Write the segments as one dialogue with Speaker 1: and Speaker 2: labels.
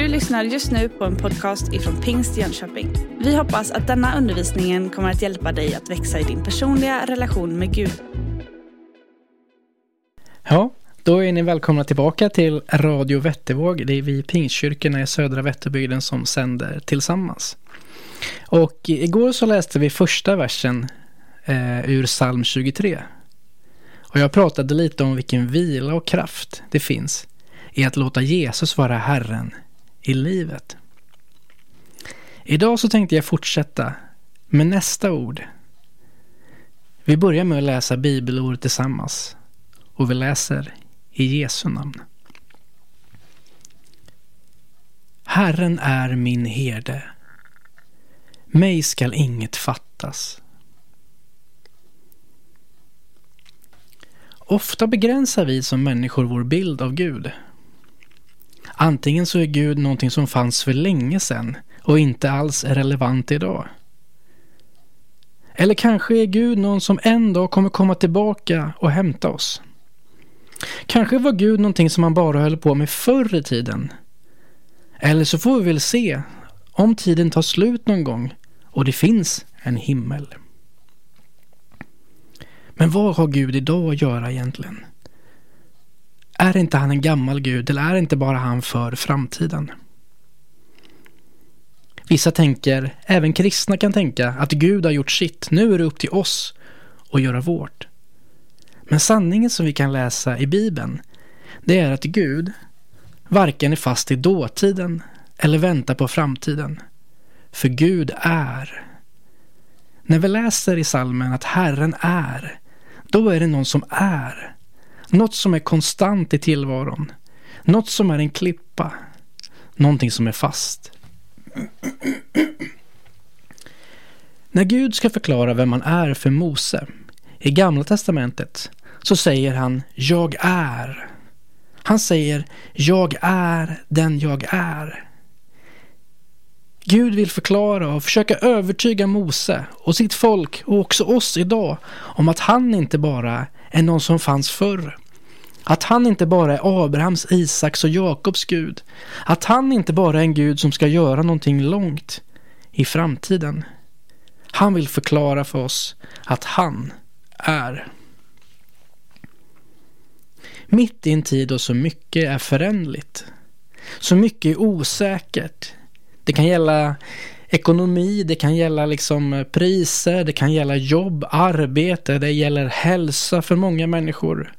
Speaker 1: Du lyssnar just nu på en podcast ifrån Pingst Jönköping. Vi hoppas att denna undervisning kommer att hjälpa dig att växa i din personliga relation med Gud.
Speaker 2: Ja, då är ni välkomna tillbaka till Radio Vättervåg. Det är vi Pingstkyrkorna i södra Vätterbygden som sänder tillsammans. Och igår så läste vi första versen eh, ur psalm 23. Och jag pratade lite om vilken vila och kraft det finns i att låta Jesus vara Herren i livet. Idag så tänkte jag fortsätta med nästa ord. Vi börjar med att läsa bibelordet tillsammans och vi läser i Jesu namn. Herren är min herde. Mig skall inget fattas. Ofta begränsar vi som människor vår bild av Gud. Antingen så är Gud någonting som fanns för länge sedan och inte alls är relevant idag. Eller kanske är Gud någon som en dag kommer komma tillbaka och hämta oss. Kanske var Gud någonting som man bara höll på med förr i tiden. Eller så får vi väl se om tiden tar slut någon gång och det finns en himmel. Men vad har Gud idag att göra egentligen? Är inte han en gammal Gud eller är inte bara han för framtiden? Vissa tänker, även kristna kan tänka, att Gud har gjort sitt. Nu är det upp till oss att göra vårt. Men sanningen som vi kan läsa i Bibeln, det är att Gud varken är fast i dåtiden eller väntar på framtiden. För Gud är. När vi läser i salmen att Herren är, då är det någon som är. Något som är konstant i tillvaron. Något som är en klippa. Någonting som är fast. När Gud ska förklara vem han är för Mose i Gamla Testamentet så säger han Jag är. Han säger Jag är den jag är. Gud vill förklara och försöka övertyga Mose och sitt folk och också oss idag om att han inte bara är någon som fanns förr. Att han inte bara är Abrahams, Isaks och Jakobs Gud. Att han inte bara är en Gud som ska göra någonting långt i framtiden. Han vill förklara för oss att han är. Mitt i en tid då så mycket är föränderligt. Så mycket är osäkert. Det kan gälla ekonomi, det kan gälla liksom priser, det kan gälla jobb, arbete, det gäller hälsa för många människor.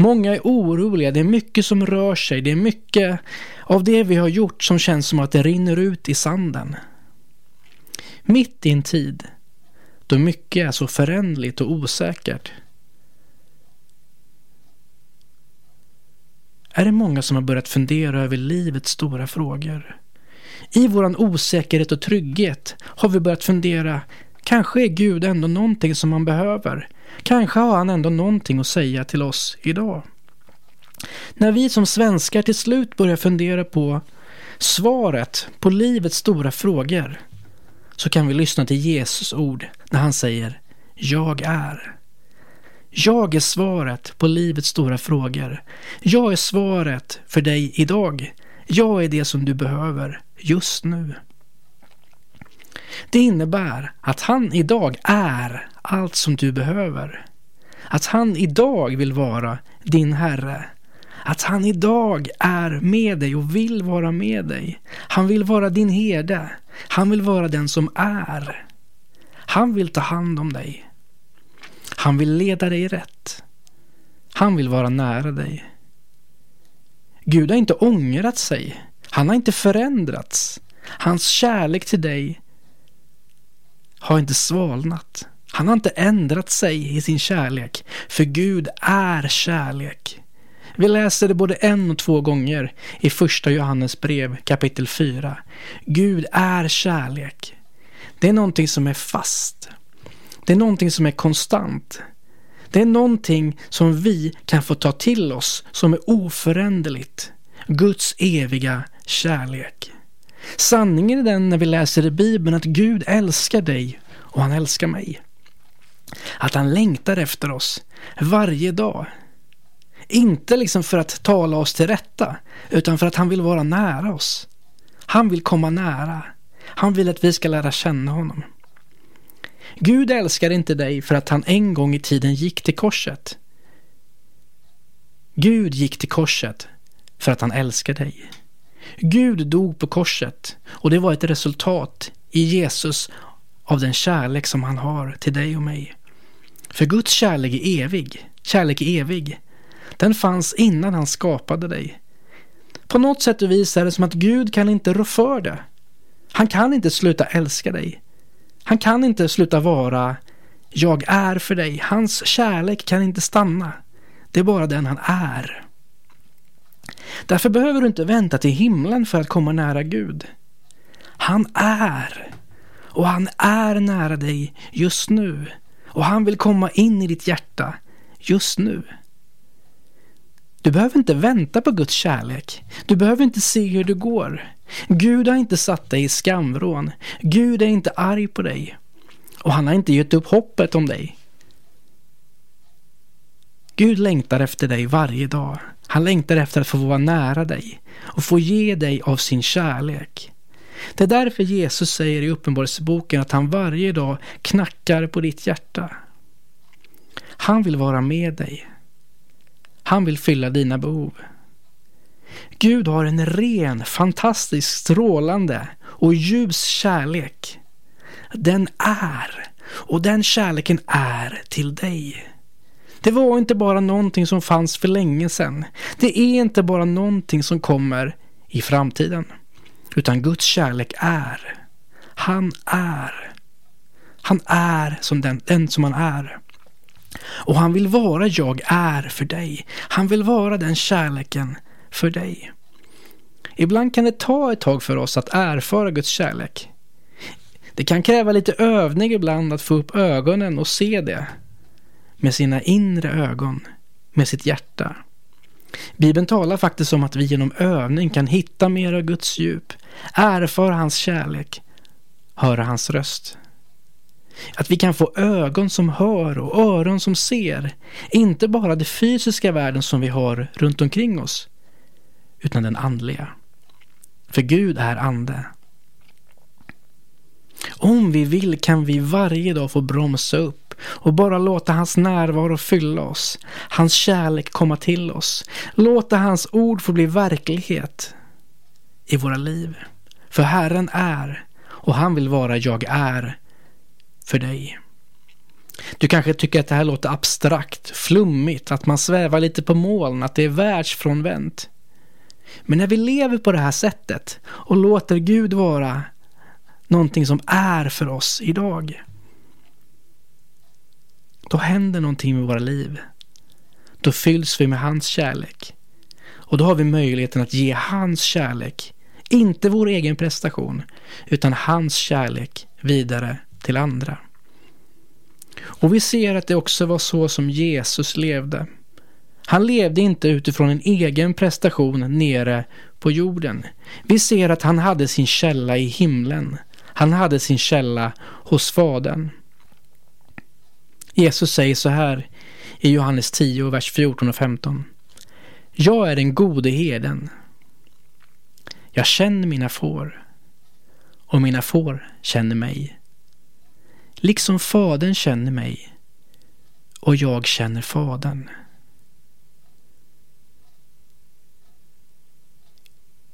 Speaker 2: Många är oroliga, det är mycket som rör sig, det är mycket av det vi har gjort som känns som att det rinner ut i sanden. Mitt i en tid då mycket är så förändligt och osäkert är det många som har börjat fundera över livets stora frågor. I våran osäkerhet och trygghet har vi börjat fundera, kanske är Gud ändå någonting som man behöver? Kanske har han ändå någonting att säga till oss idag? När vi som svenskar till slut börjar fundera på svaret på livets stora frågor så kan vi lyssna till Jesus ord när han säger Jag är. Jag är svaret på livets stora frågor. Jag är svaret för dig idag. Jag är det som du behöver just nu. Det innebär att han idag är allt som du behöver. Att han idag vill vara din Herre. Att han idag är med dig och vill vara med dig. Han vill vara din herde. Han vill vara den som är. Han vill ta hand om dig. Han vill leda dig rätt. Han vill vara nära dig. Gud har inte ångrat sig. Han har inte förändrats. Hans kärlek till dig har inte svalnat. Han har inte ändrat sig i sin kärlek, för Gud är kärlek. Vi läser det både en och två gånger i första Johannes brev kapitel 4. Gud är kärlek. Det är någonting som är fast. Det är någonting som är konstant. Det är någonting som vi kan få ta till oss som är oföränderligt. Guds eviga kärlek. Sanningen är den när vi läser i Bibeln att Gud älskar dig och han älskar mig. Att han längtar efter oss varje dag. Inte liksom för att tala oss till rätta, utan för att han vill vara nära oss. Han vill komma nära. Han vill att vi ska lära känna honom. Gud älskar inte dig för att han en gång i tiden gick till korset. Gud gick till korset för att han älskar dig. Gud dog på korset och det var ett resultat i Jesus av den kärlek som han har till dig och mig. För Guds kärlek är evig. Kärlek är evig. Den fanns innan han skapade dig. På något sätt och vis är det som att Gud kan inte rå för det. Han kan inte sluta älska dig. Han kan inte sluta vara jag är för dig. Hans kärlek kan inte stanna. Det är bara den han är. Därför behöver du inte vänta till himlen för att komma nära Gud. Han är. Och han är nära dig just nu. Och han vill komma in i ditt hjärta just nu. Du behöver inte vänta på Guds kärlek. Du behöver inte se hur det går. Gud har inte satt dig i skamvrån. Gud är inte arg på dig. Och han har inte gett upp hoppet om dig. Gud längtar efter dig varje dag. Han längtar efter att få vara nära dig och få ge dig av sin kärlek. Det är därför Jesus säger i Uppenbarelseboken att han varje dag knackar på ditt hjärta. Han vill vara med dig. Han vill fylla dina behov. Gud har en ren, fantastisk, strålande och ljus kärlek. Den är, och den kärleken är till dig. Det var inte bara någonting som fanns för länge sedan. Det är inte bara någonting som kommer i framtiden. Utan Guds kärlek är. Han är. Han är som den, den som han är. Och han vill vara jag är för dig. Han vill vara den kärleken för dig. Ibland kan det ta ett tag för oss att erfara Guds kärlek. Det kan kräva lite övning ibland att få upp ögonen och se det med sina inre ögon, med sitt hjärta. Bibeln talar faktiskt om att vi genom övning kan hitta mer av Guds djup, erfara hans kärlek, höra hans röst. Att vi kan få ögon som hör och öron som ser. Inte bara den fysiska världen som vi har runt omkring oss, utan den andliga. För Gud är ande. Om vi vill kan vi varje dag få bromsa upp och bara låta hans närvaro fylla oss, hans kärlek komma till oss, låta hans ord få bli verklighet i våra liv. För Herren är och han vill vara jag är för dig. Du kanske tycker att det här låter abstrakt, flummigt, att man svävar lite på moln, att det är världsfrånvänt. Men när vi lever på det här sättet och låter Gud vara någonting som är för oss idag. Då händer någonting med våra liv. Då fylls vi med hans kärlek. Och då har vi möjligheten att ge hans kärlek, inte vår egen prestation, utan hans kärlek vidare till andra. Och vi ser att det också var så som Jesus levde. Han levde inte utifrån en egen prestation nere på jorden. Vi ser att han hade sin källa i himlen. Han hade sin källa hos Fadern. Jesus säger så här i Johannes 10, vers 14 och 15. Jag är den gode herden. Jag känner mina får och mina får känner mig. Liksom Fadern känner mig och jag känner Fadern.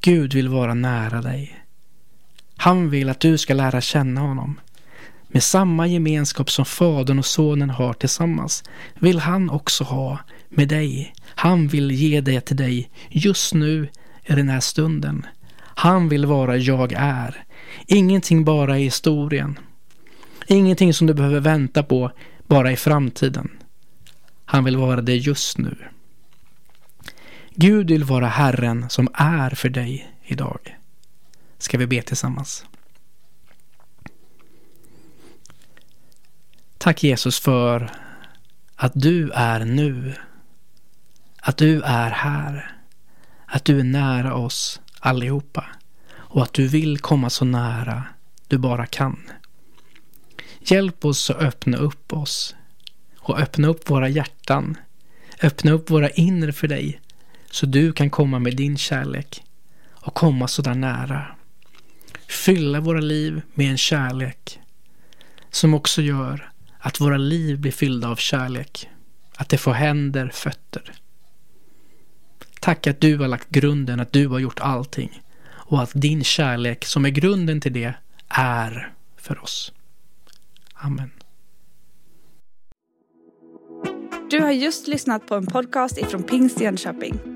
Speaker 2: Gud vill vara nära dig. Han vill att du ska lära känna honom. Med samma gemenskap som Fadern och Sonen har tillsammans vill han också ha med dig. Han vill ge det till dig just nu i den här stunden. Han vill vara jag är. Ingenting bara i historien. Ingenting som du behöver vänta på bara i framtiden. Han vill vara det just nu. Gud vill vara Herren som är för dig idag. Ska vi be tillsammans? Tack Jesus för att du är nu. Att du är här. Att du är nära oss allihopa. Och att du vill komma så nära du bara kan. Hjälp oss att öppna upp oss och öppna upp våra hjärtan. Öppna upp våra inre för dig så du kan komma med din kärlek och komma så där nära. fylla våra liv med en kärlek som också gör att våra liv blir fyllda av kärlek. Att det får händer, fötter. Tack att du har lagt grunden, att du har gjort allting. Och att din kärlek som är grunden till det är för oss. Amen.
Speaker 1: Du har just lyssnat på en podcast ifrån Pingst Jönköping.